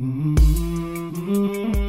Mm-hmm. mm-hmm.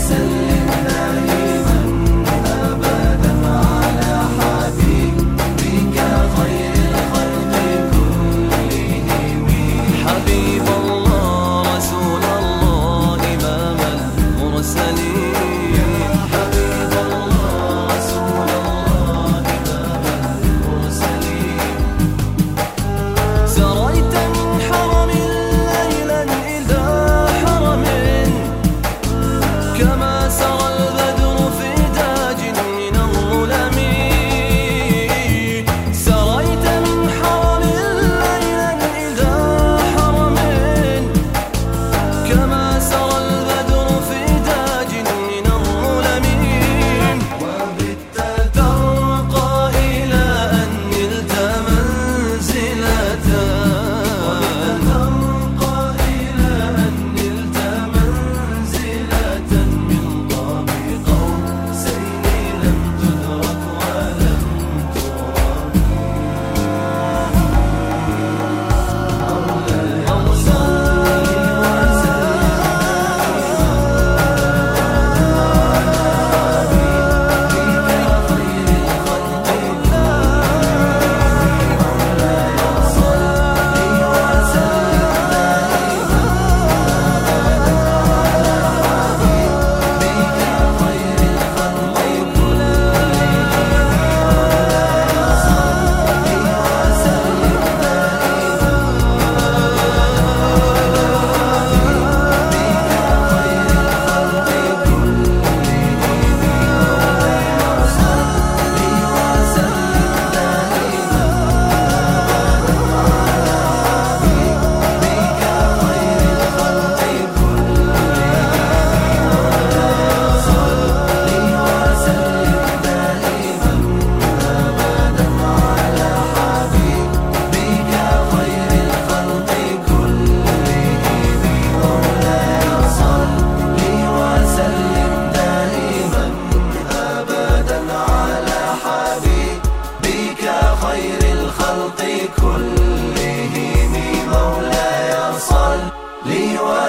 Excellent.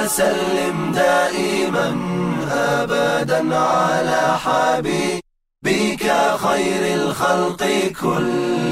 وسلم دائما أبدا على حبيبك خير الخلق كلهم.